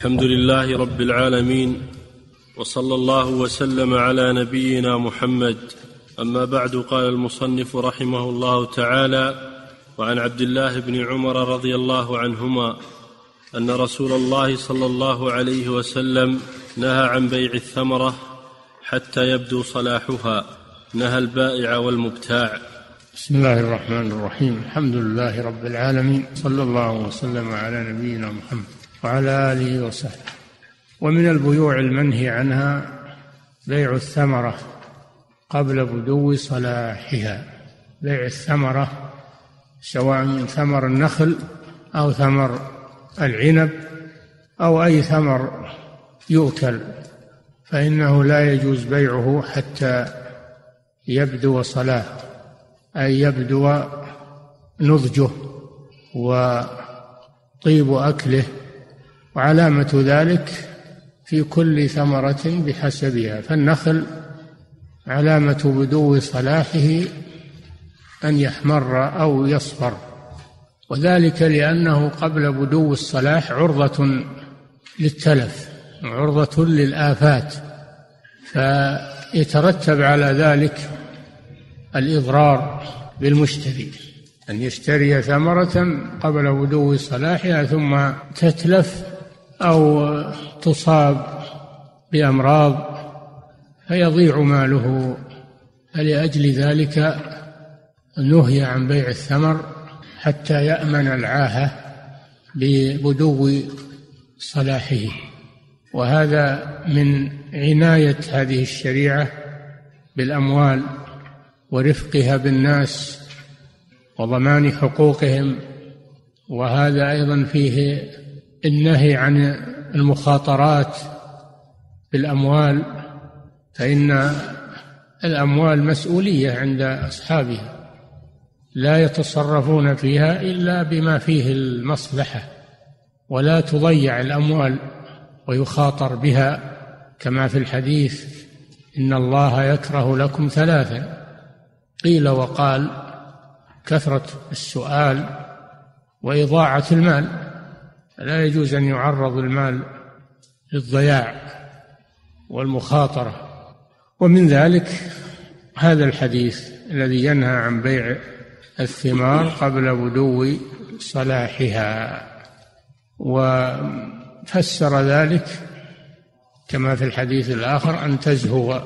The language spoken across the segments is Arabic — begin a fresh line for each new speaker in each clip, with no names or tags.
الحمد لله رب العالمين وصلى الله وسلم على نبينا محمد. أما بعد قال المصنف رحمه الله تعالى وعن عبد الله بن عمر رضي الله عنهما أن رسول الله صلى الله عليه وسلم نهى عن بيع الثمرة حتى يبدو صلاحها. نهى البائع والمبتاع.
بسم الله الرحمن الرحيم. الحمد لله رب العالمين. صلى الله وسلم على نبينا محمد. وعلى آله وصحبه. ومن البيوع المنهي عنها بيع الثمرة قبل بدو صلاحها. بيع الثمرة سواء من ثمر النخل أو ثمر العنب أو أي ثمر يؤكل فإنه لا يجوز بيعه حتى يبدو صلاح أي يبدو نضجه وطيب أكله وعلامة ذلك في كل ثمرة بحسبها فالنخل علامة بدو صلاحه أن يحمر أو يصفر وذلك لأنه قبل بدو الصلاح عرضة للتلف عرضة للآفات فيترتب على ذلك الإضرار بالمشتري أن يشتري ثمرة قبل بدو صلاحها ثم تتلف أو تصاب بأمراض فيضيع ماله فلأجل ذلك نهي عن بيع الثمر حتى يأمن العاهة ببدو صلاحه. وهذا من عناية هذه الشريعة بالأموال ورفقها بالناس وضمان حقوقهم وهذا أيضا فيه النهي عن المخاطرات بالأموال فإن الأموال مسؤولية عند أصحابها لا يتصرفون فيها إلا بما فيه المصلحة ولا تضيع الأموال ويخاطر بها كما في الحديث إن الله يكره لكم ثلاثا قيل وقال كثرة السؤال وإضاعة المال. لا يجوز أن يعرض المال للضياع والمخاطرة. ومن ذلك هذا الحديث الذي ينهى عن بيع الثمار قبل بدو صلاحها. وفسر ذلك كما في الحديث الآخر أن تزهو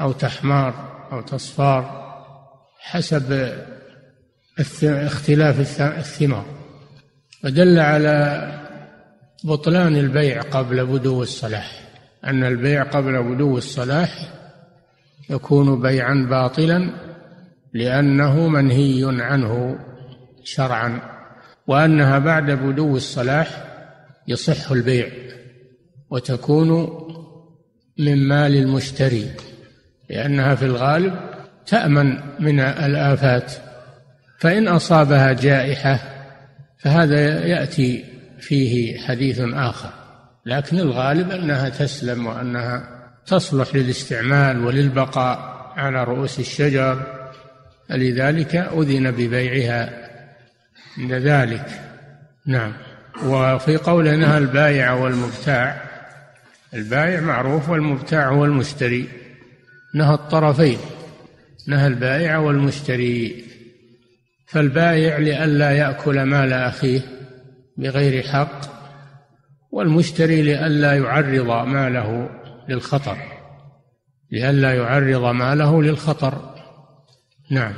أو تحمار أو تصفار حسب اختلاف الثمار. ودل على بطلان البيع قبل بدو الصلاح. أن البيع قبل بدو الصلاح يكون بيعا باطلا لأنه منهي عنه شرعا وأنها بعد بدو الصلاح يصح البيع وتكون من مال المشتري لأنها في الغالب تأمن من الآفات. فإن أصابها جائحة فهذا يأتي فيه حديث آخر لكن الغالب أنها تسلم وأنها تصلح للاستعمال وللبقاء على رؤوس الشجر. فلذلك أذن ببيعها عند ذلك. نعم. وفي قوله نهى البائع والمبتاع البائع معروف والمبتاع هو المشتري. نهى الطرفين نهى البائع والمشتري. فالبائع لئلا يأكل مال أخيه بغير حق والمشتري لئلا يعرض ماله للخطر لئلا يعرض ماله للخطر. نعم.